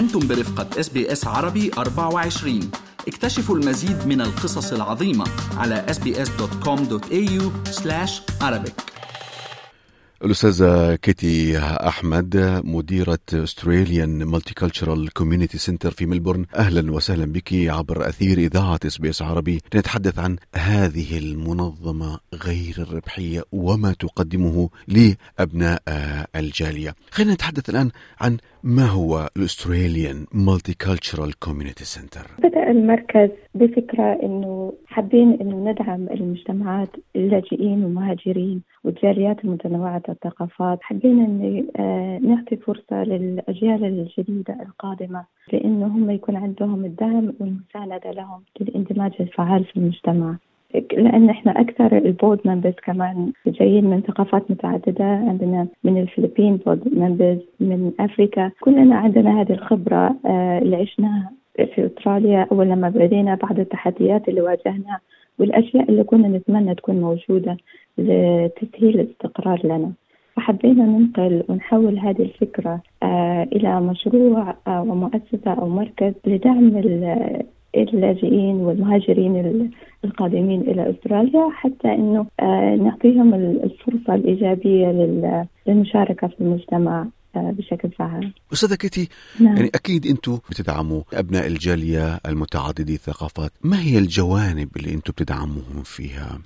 أنتم برفقة SBS عربي 24 اكتشفوا المزيد من القصص العظيمة على sbs.com.au Arabic. الأستاذة كيتي أحمد مديرة Australian Multicultural Community Centre في ملبورن. أهلا وسهلا بك عبر أثير إذاعة SBS عربي. لنتحدث عن هذه المنظمة غير الربحية وما تقدمه لأبناء الجالية. خلينا نتحدث الآن عن ما هو ال Australian Multicultural Community Centre بدأ المركز بفكرة أنه حابين أنه ندعم المجتمعات اللاجئين والمهاجرين والجاليات المتنوعة الثقافات. حابين أن نعطي فرصة للأجيال الجديدة القادمة لأنه هم يكون عندهم الدعم والمساندة لهم للإندماج الفعال في المجتمع. لأن إحنا أكثر ال board members كمان جايين من ثقافات متعددة عندنا من الفلبين board members من أفريكا. كلنا عندنا هذه الخبرة اللي عشناها في أستراليا اول لما بدينا بعض التحديات اللي واجهناها والأشياء اللي كنا نتمنى تكون موجودة لتسهيل الاستقرار لنا. فحبينا ننقل ونحول هذه الفكرة إلى مشروع ومؤسسة أو مركز لدعم اللاجئين والمهاجرين القادمين إلى أستراليا حتى إنه نعطيهم الفرصة الإيجابية للمشاركة في المجتمع بشكل فعال. أستاذة كيتي نعم. يعني أكيد أنتم بتدعموا أبناء الجالية المتعددي الثقافات، ما هي الجوانب اللي أنتم بتدعموهم فيها؟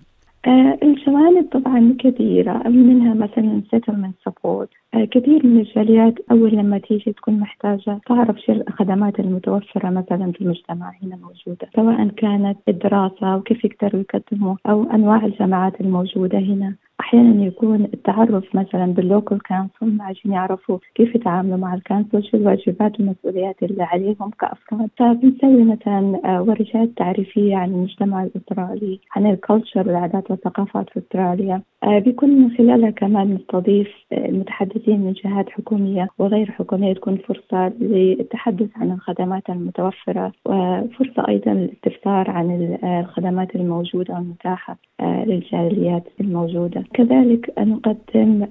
الجوانب طبعا كثيرة منها مثلا settlement support. آه كثير من الجاليات أول لما تيجي تكون محتاجة تعرف شو الخدمات المتوفرة مثلا في المجتمع هنا موجودة سواء كانت الدراسة وكيف يقدروا يقدموا أو أنواع الجامعات الموجودة هنا. أحيانا يكون التعرف مثلا بال local council عشان يعرفوا كيف يتعاملوا مع ال council شو الواجبات والمسؤوليات اللي عليهم كافراد فبنسوي مثلا ورشات تعريفية عن المجتمع الأسترالي عن ال culture والعادات والثقافات في أستراليا. بيكون من خلالها كمان نستضيف المتحدثين من جهات حكومية وغير حكومية تكون فرصة للتحدث عن الخدمات المتوفرة وفرصه أيضا للاستفسار عن الخدمات الموجودة والمتاحة للجاليات الموجودة. كذلك نقدم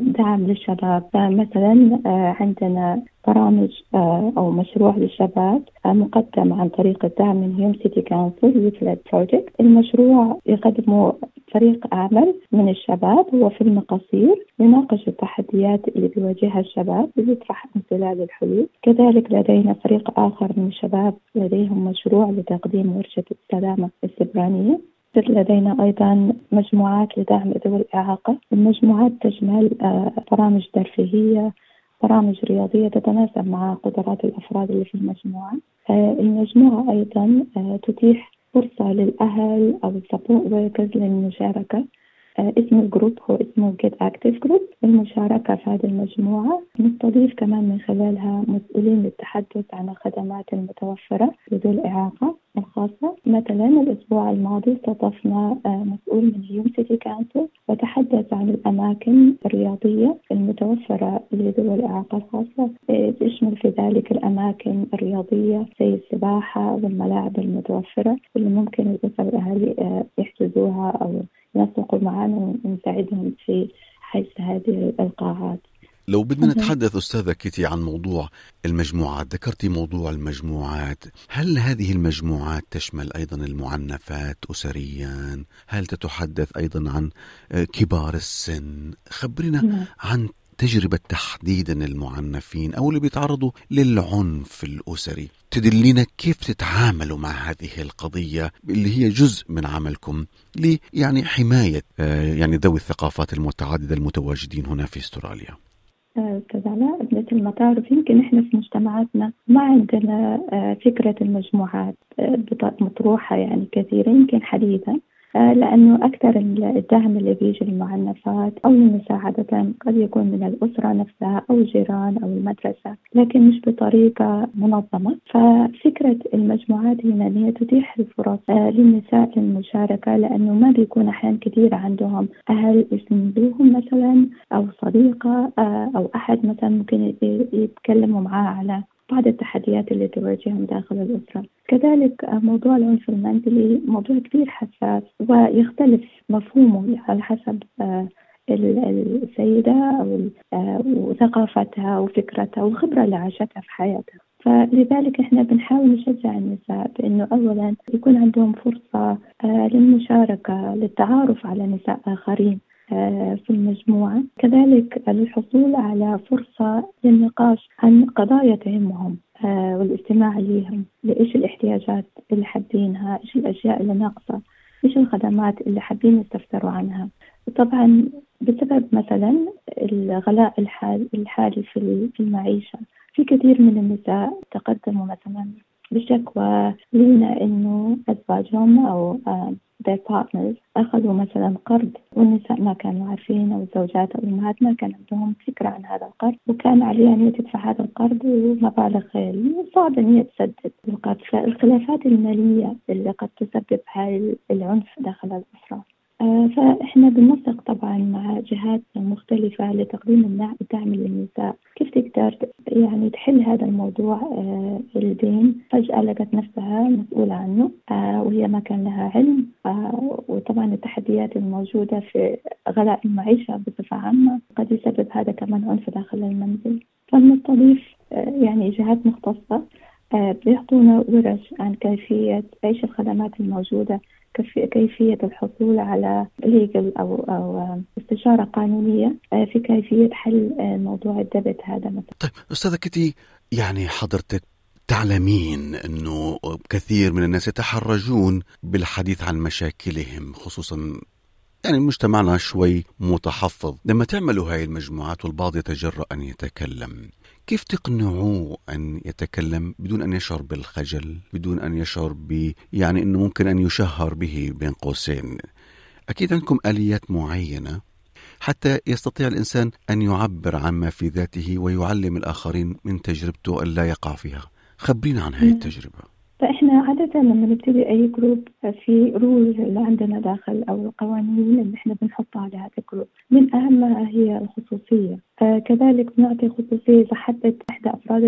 دعم للشباب. مثلا عندنا برامج أو مشروع للشباب مقدم عن طريق الدعم من Hume City Council youth project المشروع يقدمه فريق عمل من الشباب هو فيلم قصير يناقش التحديات اللي بيواجهها الشباب ويطرح من خلال الحلول كذلك لدينا فريق آخر من الشباب لديهم مشروع لتقديم ورشة السلامة السيبرانية. لدينا أيضا مجموعات لدعم ذوي الإعاقة. المجموعات تشمل برامج ترفيهية برامج رياضية تتناسب مع قدرات الأفراد اللي في المجموعة. المجموعة أيضا تتيح فرصة للأهل أو ال support workers للمشاركة. اسم ال group هو اسمه Get Active Group المشاركة في هذه المجموعة. نستضيف كمان من خلالها مسؤولين للتحدث عن الخدمات المتوفرة لذوي الإعاقة الخاصة. مثلا الأسبوع الماضي استضفنا مسؤول من Hume City Council وتحدث عن الأماكن الرياضية المتوفرة لذوي الإعاقة الخاصة. تشمل في ذلك الأماكن الرياضية زي السباحة والملاعب المتوفرة واللي ممكن الأسر الأهالي يحجزوها أو ينسقوا معنا ونساعدهم في حجز هذه القاعات لو بدنا نتحدث أستاذة كيتي عن موضوع المجموعات ذكرتي موضوع المجموعات. هل هذه المجموعات تشمل أيضا المعنفات أسريا؟ هل تتحدث أيضا عن كبار السن؟ خبرنا عن تجربة تحديدا المعنفين أو اللي بيتعرضوا للعنف الأسري. تدلينا كيف تتعاملوا مع هذه القضية اللي هي جزء من عملكم لي يعني حماية يعني ذوي الثقافات المتعددة المتواجدين هنا في استراليا. علاء مثل ما تعرف يمكن إحنا في مجتمعاتنا ما عندنا فكرة المجموعات مطروحة يعني كثيرا يمكن حديثا. لأنه أكثر الدعم اللي بيجي للمعنفات أو لمساعدة قد يكون من الأسرة نفسها أو الجيران أو المدرسة لكن مش بطريقة منظمة. ففكرة المجموعات هنا هي تتيح الفرص للنساء للمشاركة لأنه ما بيكون أحيان كثير عندهم أهل يسندوهم مثلا أو صديقة أو أحد مثلا ممكن يتكلموا معاه على بعض التحديات اللي تواجههم داخل الأسرة. كذلك موضوع العنف المنزلي موضوع كثير حساس ويختلف مفهومه على حسب السيدة أو وثقافتها وفكرتها والخبرة اللي عاشتها في حياتها. فلذلك إحنا بنحاول نشجع النساء بإنه اولا يكون عندهم فرصة آه، للمشاركة للتعارف على نساء آخرين. آه، في المجموعة. كذلك الحصول على فرصة للنقاش عن قضايا تهمهم آه، والاستماع لهم لإيش الاحتياجات اللي حابينها؟ إيش الأشياء اللي ناقصة؟ إيش الخدمات اللي حابين يستفسروا عنها؟ طبعا بسبب مثلا الغلاء الحالي في المعيشة في كثير من النساء تقدموا مثلا بشكوى لنا إنه أزواجهم أو their partners أخذوا مثلا قرض والنساء ما كانوا عارفين أو الزوجات أو الأمهات ما كان عندهم فكرة عن هذا القرض وكان عليها أن تدفع هذا القرض ومبالغ صعب أن هي تسدد القرض فالخلافات المالية اللي قد تسبب هاي العنف داخل الأسرة. فإحنا بننسق طبعا مع جهات مختلفة لتقديم الدعم للنساء. كيف تقدر يعني تحل هذا الموضوع؟ آه، الدين فجأة لقت نفسها مسؤولة عنه آه، وهي ما كان لها علم وطبعا التحديات الموجودة في غلاء المعيشة بصفة عامة قد يسبب هذا كمان عنف داخل المنزل. فبنستضيف يعني جهات مختصة بيعطونا ورش عن كيفية إيش الخدمات الموجودة. كيفية الحصول على ليجل أو أو استشارة قانونية آه، في كيفية حل آه، موضوع الدبت هذا مثلا. طيب أستاذة كتي يعني حضرتك تعلمين إنه كثير من الناس يتحرجون بالحديث عن مشاكلهم خصوصا يعني مجتمعنا شوي متحفظ. لما تعملوا هاي المجموعات والبعض يتجرأ أن يتكلم كيف تقنعوه أن يتكلم بدون أن يشعر بالخجل؟ بدون أن يشعر ب يعني أنه ممكن أن يشهر به بين قوسين. أكيد عندكم آليات معينة حتى يستطيع الإنسان أن يعبر عما في ذاته ويعلم الآخرين من تجربته أن لا يقع فيها. خبرينا عن هذه التجربة. عادة لما نبتدي أي group في rules اللي عندنا داخل أو القوانين اللي إحنا بنحطها على هذا الجروب من أهمها هي الخصوصية. آه كذلك بنعطي خصوصية حبت إحدى أفراد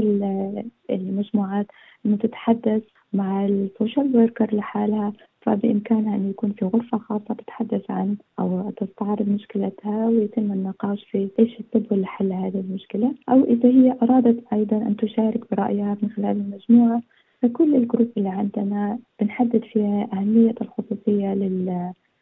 المجموعات إنه تتحدث مع ال social worker لحالها فبإمكانها أن يكون في غرفة خاصة تتحدث عن أو تستعرض مشكلتها ويتم النقاش في إيش السبل لحل هذه المشكلة. أو إذا هي أرادت أيضا أن تشارك برأيها من خلال المجموعة. فكل ال group اللي عندنا بنحدد فيها أهمية الخصوصية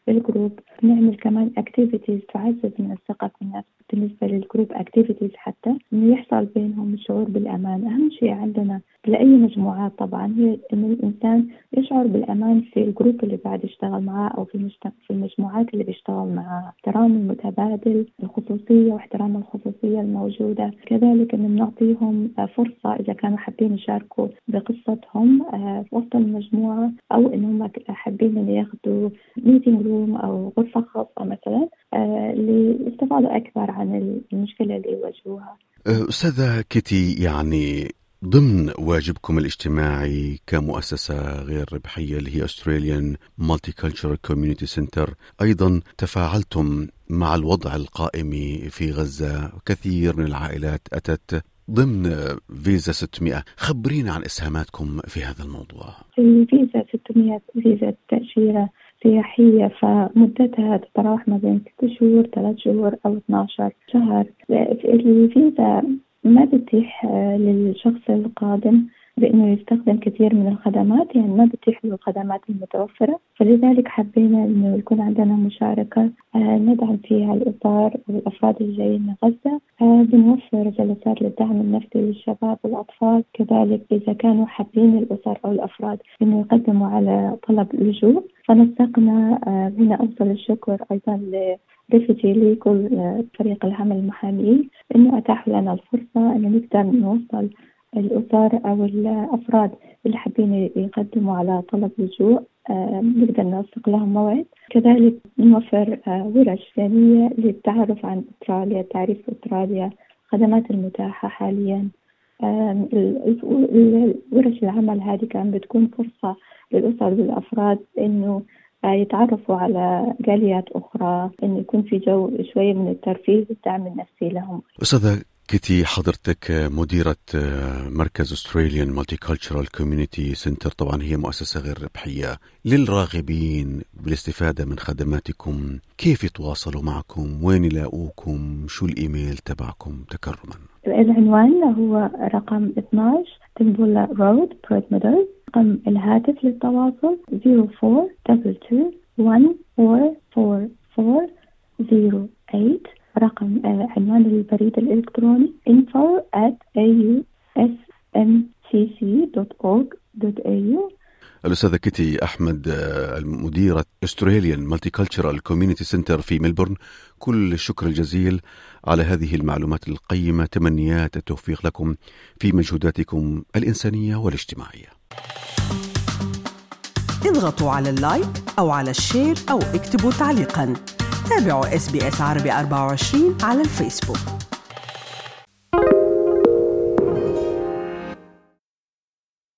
لل group نعمل كمان activities تعزز من الثقة في النفس بالنسبة لل group activities حتى إنه يحصل بينهم الشعور بالأمان. أهم شيء عندنا لأي مجموعات طبعا هي إنه الإنسان يشعر بالأمان في ال group اللي بعد يشتغل معاه أو في في المجموعات اللي بيشتغل معاه احترام المتبادل الخصوصية واحترام الخصوصية الموجودة. كذلك إنه بنعطيهم فرصة إذا كانوا حابين يشاركوا بقصتهم آه، وسط المجموعة أو إنهم حابين إنه ياخذوا meeting room أو غرفة خاصة مثلا آه، لاستفاضه أكثر عن المشكلة اللي يواجهوها. أه، أستاذة كيتي يعني ضمن واجبكم الاجتماعي كمؤسسة غير ربحية اللي هي Australian Multicultural Community Center أيضا تفاعلتم مع الوضع القائم في غزة كثير من العائلات أتت ضمن فيزا 600 خبرينا عن إسهاماتكم في هذا الموضوع. الفيزا 600 فيزا تأشيرة. سياحية فمدتها تتراوح ما بين 6 شهور 3 شهور أو 12 شهر. الفيزا ما بتتيح آه، للشخص القادم بأنه يستخدم كثير من الخدمات يعني ما بتتيح له الخدمات المتوفرة. فلذلك حبينا أنه يكون عندنا مشاركة آه، ندعم فيها الإطار والأفراد الجايين من غزة. آه، بنوفر جلسات للدعم النفسي للشباب والأطفال. كذلك إذا كانوا حابين الأسر أو الأفراد أنه يقدموا على طلب لجوء. فنسقنا هنا أوصل الشكر أيضا رفقي لكل فريق العمل المحامي إنه اتاحوا لنا الفرصة إنه نقدر نوصل الأسر أو الأفراد اللي حابين يقدموا على طلب لجوء آه، نقدر نوثق لهم موعد. كذلك نوفر آه، ورش ثانية للتعرف عن أستراليا تعريف أستراليا الخدمات المتاحة حاليا. ورش العمل هذه كان بتكون فرصة للأسر والأفراد إنه يتعرفوا على جاليات أخرى أن يكون في جو شوية من الترفيه والدعم النفسي لهم. أستاذة كيتي حضرتك مديرة مركز Australian Multicultural Community Centre طبعا هي مؤسسة غير ربحية. للراغبين بالاستفادة من خدماتكم كيف يتواصلوا معكم؟ وين يلاقوكم؟ شو الإيميل تبعكم؟ تكرما. العنوان هو رقم 12 تكتبوا له Road برود ميدوز رقم الهاتف للتواصل 0422 رقم آه، عنوان البريد الإلكتروني info at ausmcc.org.au الأستاذة كيتي أحمد آه، مديرة Australian Multicultural Community Centre في ملبورن. كل الشكر الجزيل على هذه المعلومات القيمة. تمنيات التوفيق لكم في مجهوداتكم الإنسانية والاجتماعية. اضغطوا على ال like أو على الشير أو اكتبوا تعليقا. تابعوا إس عربي 24 على الفيسبوك.